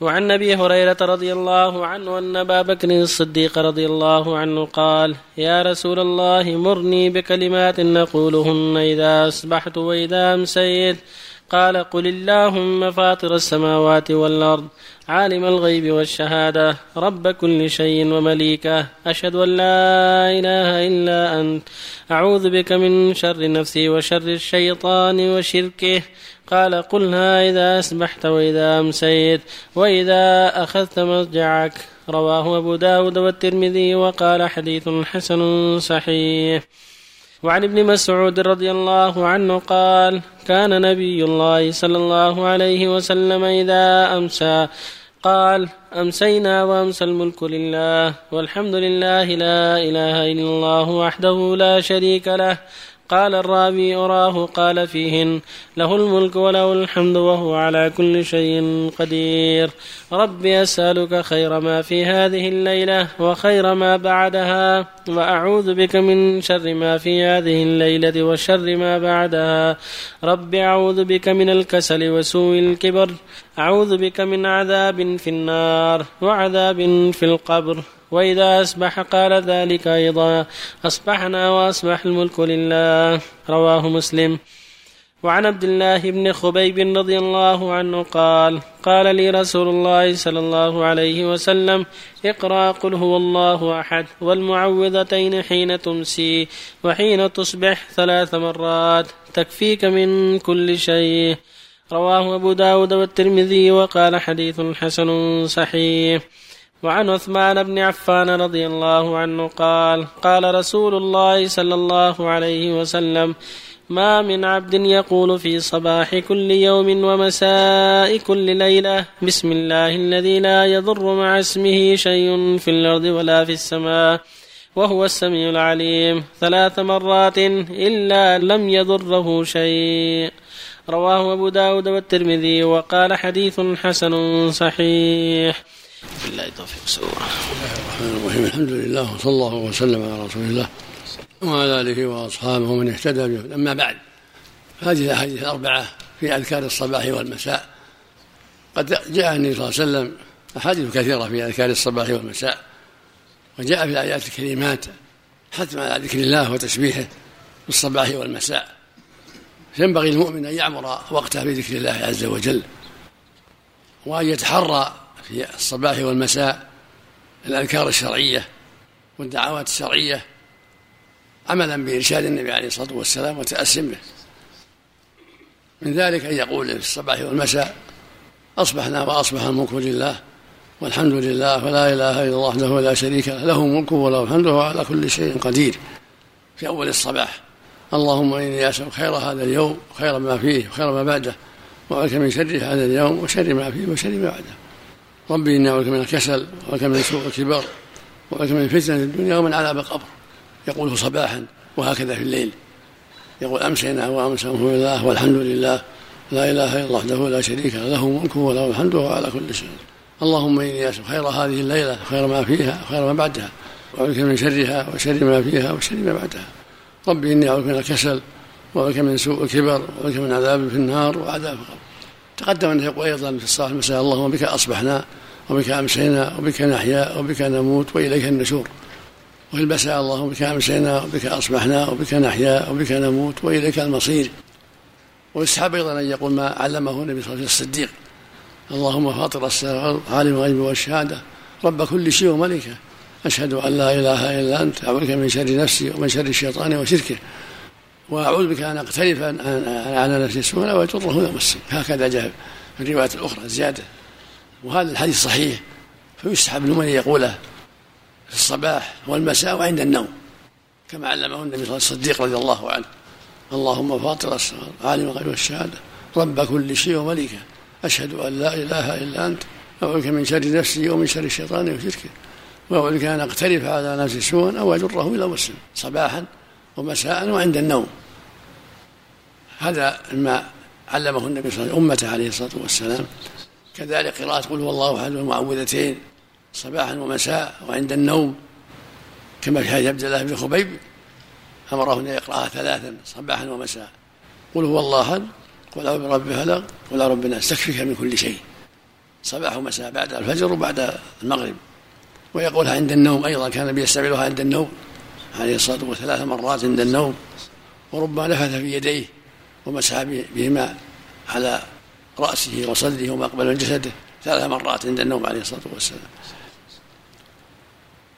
وعن أبي هريرة رضي الله عنه ان أبا بكر الصديق رضي الله عنه قال يا رسول الله مرني بكلمات نقولهن إذا أصبحت وإذا أمسيت. قال قل اللهم فاطر السماوات والأرض عالم الغيب والشهادة رب كل شيء ومليكه أشهد أن لا إله إلا أنت أعوذ بك من شر نفسي وشر الشيطان وشركه قال قلها إذا اسبحت وإذا أمسيت وإذا أخذت مرجعك. رواه أبو داود والترمذي وقال حديث حسن صحيح. وعن ابن مسعود رضي الله عنه قال كان نبي الله صلى الله عليه وسلم إذا أمسى. قال أمسينا وأمسى الملك لله والحمد لله لا إله إلا الله وحده لا شريك له. قال الرابي أراه قال فيهن له الملك وله الحمد وهو على كل شيء قدير. رب أسألك خير ما في هذه الليلة وخير ما بعدها وأعوذ بك من شر ما في هذه الليلة وشر ما بعدها. رب أعوذ بك من الكسل وسوء الكبر. أعوذ بك من عذاب في النار وعذاب في القبر. وإذا أصبح قال ذلك أيضا أصبحنا وأصبح الملك لله. رواه مسلم. وعن عبد الله بن خبيب رضي الله عنه قال قال لي رسول الله صلى الله عليه وسلم اقرأ قل هو الله أحد والمعوذتين حين تمسي وحين تصبح ثلاث مرات. تكفيك من كل شيء. رواه أبو داود والترمذي وقال حديث حسن صحيح. وعن عثمان بن عفان رضي الله عنه قال قال رسول الله صلى الله عليه وسلم ما من عبد يقول في صباح كل يوم ومساء كل ليلة بسم الله الذي لا يضر مع اسمه شيء في الأرض ولا في السماء وهو السميع العليم ثلاث مرات إلا لم يضره شيء. رواه أبو داود والترمذي وقال حديث حسن صحيح. بالله التوفيق الرحمن الرحيم. الحمد لله وصلى الله وسلم على رسول الله وعلى آله وأصحابه ومن اهتدى به. أما بعد هذه الأحاديث الأربعة في أذكار الصباح والمساء. قد جاء النبي صلى الله عليه وسلم أحاديث كثيرة في أذكار الصباح والمساء وجاء في الآيات الكريمات حتما على ذكر الله وتسبيحه في الصباح والمساء. فينبغي المؤمن أن يعمر وقته بذكر الله عز وجل وأن يتحرى في الصباح والمساء الأذكار الشرعية والدعوات الشرعية عملا بإرشاد النبي عليه الصلاة والسلام وتأسم به. من ذلك أن يقول في الصباح والمساء أصبحنا وأصبح الملك لله والحمد لله ولا إله إلا الله وحده لا شريك له له ملكه وله حمده على كل شيء قدير. في أول الصباح اللهم إني أسألك خير هذا اليوم وخير ما فيه وخير ما بعده وأعوذ من شر هذا اليوم وشر ما فيه وشر ما بعده. ربي إني أعوذ من الكسل وأعوذ من سوء الكبر وأعوذ من فتنة الدنيا ومن عذاب القبر. يقوله صباحا وهكذا في الليل. يقول أمسينا وأمسى الله والحمد لله. لا إله إلا الله وحده لا شريك له له ملكه وله الحمد وهو على كل شيء. اللهم إني أسأل خير هذه الليلة خير ما فيها وخير ما بعدها. وأعوذ من شرها وشر ما فيها وشر ما بعدها. ربي إني أعوذ من الكسل وأعوذ من سوء الكبر وأعوذ من عذاب في النار وعذاب القبر. تقدم أنه يقول أيضا في الصلاة المساء اللهم بك أصبحنا وبك أمسينا وبك نحيا وبك نموت وإليك النشور. وفي المساء اللهم بك أمسينا وبك أصبحنا وبك نحيا وبك نموت وإليك المصير. ويستحب أيضا أن يقول ما علمه النبي صلى الله عليه وسلم الصديق. اللهم فاطر السماوات عالم الغيب والشهادة. رب كل شيء وملكه. أشهد أن لا إله إلا أنت. أعوذ من شر نفسي ومن شر الشيطان وشركه. وأعوذ بك أن أقترف على نفسي السوء ويجره مسلم هكذا جاء في الرواية الأخرى زيادة. وهذا الحديث صحيح فيستحب لمن يقوله في الصباح والمساء وعند النوم كما علمه النبي الصديق رضي الله عنه. اللهم فاطر السماوات عالم الغيب والشهادة رب كل شيء ومليكه. أشهد أن لا إله إلا أنت. أعوذ من شر نفسي ومن شر الشيطان وشركه. وأعوذ بك أن اقترف على نفسي سوءا أو اجره إلى مسلم صباحا ومساء وعند النوم. هذا ما علمه النبي صلى الله عليه وسلم أمته عليه الصلاة والسلام. كذلك قراءة قل هو الله أحد والمعوذتين صباحا ومساء وعند النوم كما في حديث عبد الله بن خبيب أمره أن يقرأها ثلاثا صباحا ومساء. قل هو الله أحد قل أعوذ برب فلق قل رب الناس تكفيك من كل شيء. صباح ومساء بعد الفجر وبعد المغرب. ويقولها عند النوم أيضا كان النبي يستعملها عند النوم عليه الصلاة والسلام ثلاث مرات عند النوم. وربما نفث في يديه. ومسح بهما على رأسه وصدره وما أقبل من جسده ثلاث مرات عند النوم عليه الصلاة والسلام.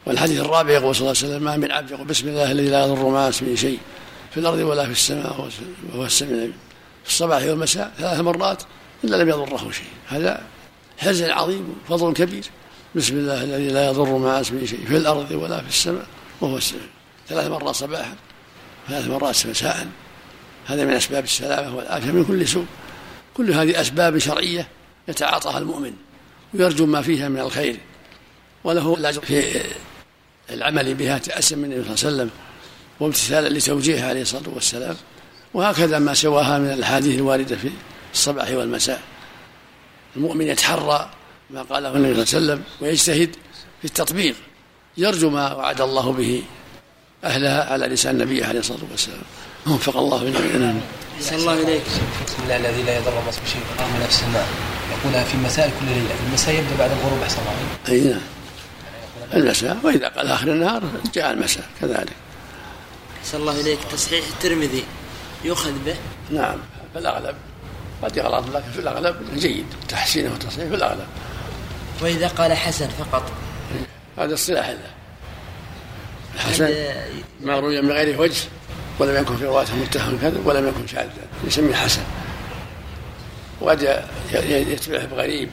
والحديث الرابع يقول صلى الله عليه وسلم ما من عبد يقول بسم الله الذي لا يضر مع اسمه شيء في الأرض ولا في السماء وهو السميع في الصباح والمساء ثلاث مرات إلا لم يضره شيء. هذا حزن عظيم وفضل كبير. بسم الله الذي لا يضر مع اسمه شيء في الأرض ولا في السماء وهو السميع ثلاث مرات صباحا ثلاث مرات مساء. هذا من أسباب السلامة والعافية من كل سوء. كل هذه أسباب شرعية يتعاطاها المؤمن ويرجو ما فيها من الخير. وله الأجر في العمل بها تأسا من النبي صلى الله عليه وسلم وامتثالا لتوجيهه عليه الصلاة والسلام. وهكذا ما سواها من الأحاديث الواردة في الصباح والمساء. المؤمن يتحرى ما قاله النبي صلى الله عليه وسلم ويجتهد في التطبيق. يرجو ما وعد الله به أهلها على لسان النبي عليه الصلاة والسلام. وفق الله جميعا صلى الله إليك بسم الله الذي لا يضر مس بشيء في ولا في السماء يقولها في مساء كل ليلة. المساء يبدأ بعد الغروب أحسن الله أي نعم. المساء وإذا قال آخر النهار جاء المساء كذلك. صلى الله إليك تصحيح الترمذي يؤخذ به؟ نعم. في الأغلب. قد يغلط لكن في الأغلب. جيد. تحسينه وتصحيحه في الأغلب. وإذا قال حسن فقط. هذا اصطلاح له. الحسن ما روي من غير وجه ولم يكن في رواته متهم كذب ولم يكن شاذا يسميه حسن. وقد يتبعه بغريب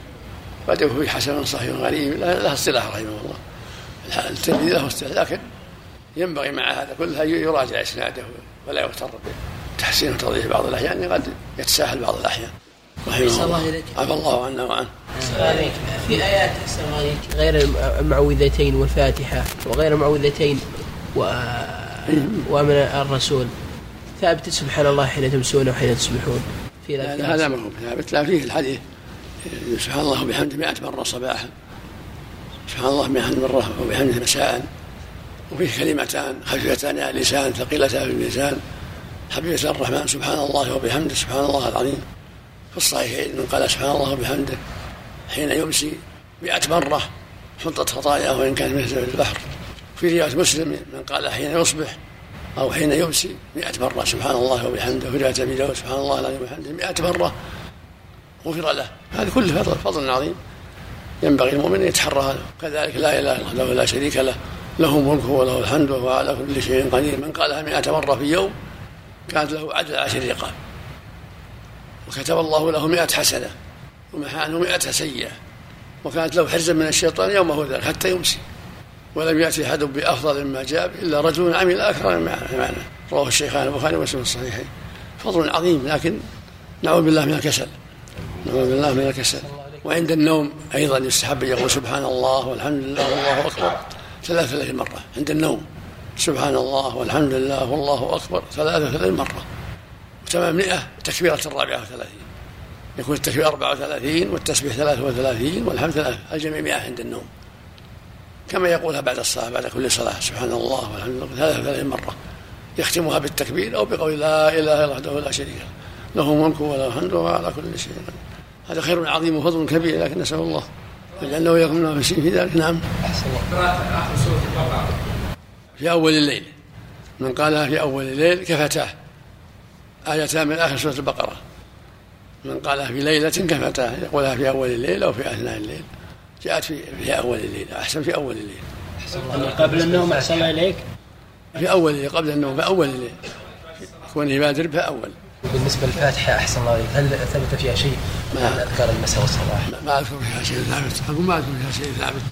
قد يكون حسن صحيح غريب له اصطلاح رحمه الله. الترمذي له اصطلاح لكن ينبغي مع هذا كله يراجع إسناده ولا يغتر بتحسين وتوضيح بعض الأحيان قد يتساهل بعض الأحيان. رحمه الله عفى الله عنا وعنه. في آيات غير المعوذتين والفاتحة وغير المعوذتين و ومن الرسول. ثابت سبحان الله حين تمسون وحين تصبحون. في هذا ما هو ثابت. لا فيه الحديث. سبحان الله وبحمده مئة مرة صباحا. سبحان الله مئة مرة وبحمده مساء. وفيه كلمتان خفيفتان على اللسان ثقيلتان في الميزان حبيبة الرحمن سبحان الله وبحمده سبحان الله العظيم. في الصحيحين من قال سبحان الله وبحمده حين يمسي مئة مرة حطت خطاياه وإن كان مثل البحر. في رواية مسلم من قال حين يصبح أو حين يمسي مئة مرة سبحان الله وبحمده. في رواية أبي داود سبحان الله العظيم وبحمده مئة مرة غفر له. هذا كله فضل, فضل عظيم ينبغي المؤمن أن يتحرى هذا. كذلك لا إله إلا الله لا شريك له. له ملكه وله الحمد وهو على كل شيء قدير. من قالها مئة مرة في يوم كانت له عدل عشر رقاب. وكتب الله له مئة حسنة. ومحى عنه مئة سيئة. وكانت له حرزا من الشيطان يومه ذلك حتى يمسي. ولم يأتي أحد بأفضل مما جاء إلا رجل عمل أكثر معنى رواه الشيخان البخاري ومسلم الصحيحين. فضل عظيم لكن نعوذ بالله من الكسل. نعوذ بالله من الكسل. وعند النوم أيضا يستحب يقول سبحان الله والحمد لله والله أكبر. ثلاث ثلاثين مرة. عند النوم سبحان الله والحمد لله والله أكبر. ثلاثة ثلاثين مرة. وثمانمائة تكبيرة الرابعة وثلاثين. يكون التكبير أربعة وثلاثين والتسبيح ثلاثة وثلاثين والحمد ثلاثة الجميع مئة عند النوم. كما يقولها بعد الصلاة بعد كل صلاة سبحان الله والحمد لله ثلاثة وثلاثين مرة. يختمها بالتكبير أو بقول لا إله إلا وحده لا شريك له. له ملك وله الحمد وهو على كل شيء هذا خير عظيم وفضل كبير لكن نسأل الله. لأنه يكون في شيء في ذلك. نعم. في أول الليل. من قالها في أول الليل كفتاه. آيتان من آخر سورة البقرة. من قالها في ليلة كفتاه يقولها في أول الليل أو في أثناء الليل. جاءت في في أول الليل أحسن في أول الليل. قبل النوم أحسن الله إليك؟ في أول الليل قبل النوم في أول الليل. كونه يبادر في أول. بالنسبة للفاتحة أحسن الله هل ثبت فيها شيء؟ من أذكار المساء والصباح؟ ما أذكر فيها شيء ثابت. أقول ما أذكر فيها شيء ثابت.